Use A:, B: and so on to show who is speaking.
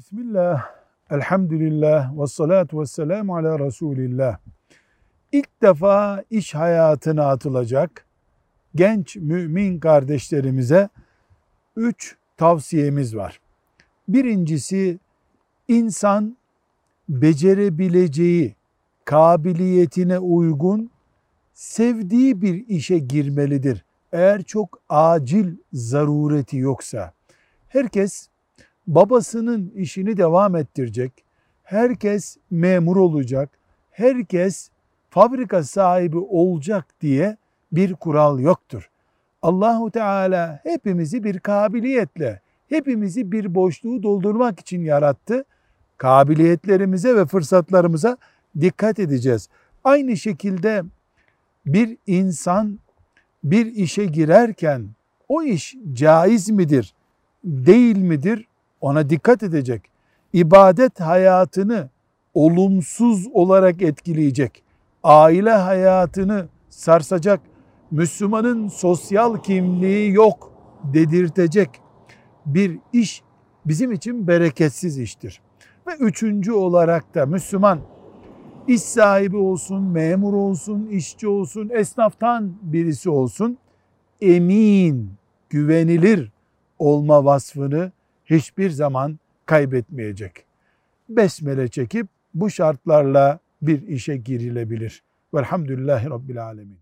A: Bismillah, elhamdülillah, ve salatu ve selamu ala Resulillah. İlk defa iş hayatına atılacak genç mümin kardeşlerimize üç tavsiyemiz var. Birincisi insan becerebileceği, kabiliyetine uygun sevdiği bir işe girmelidir. Eğer çok acil zarureti yoksa. Herkes babasının işini devam ettirecek. Herkes memur olacak. Herkes fabrika sahibi olacak diye bir kural yoktur. Allahu Teala hepimizi bir kabiliyetle, hepimizi bir boşluğu doldurmak için yarattı. Kabiliyetlerimize ve fırsatlarımıza dikkat edeceğiz. Aynı şekilde bir insan bir işe girerken o iş caiz midir, değil midir ona dikkat edecek. İbadet hayatını olumsuz olarak etkileyecek, aile hayatını sarsacak, Müslümanın sosyal kimliği yok dedirtecek bir iş bizim için bereketsiz iştir. Ve üçüncü olarak da Müslüman iş sahibi olsun, memur olsun, işçi olsun, esnaftan birisi olsun emin, güvenilir olma vasfını hiçbir zaman kaybetmeyecek. Besmele çekip bu şartlarla bir işe girilebilir. Velhamdülillahi Rabbil Alemin.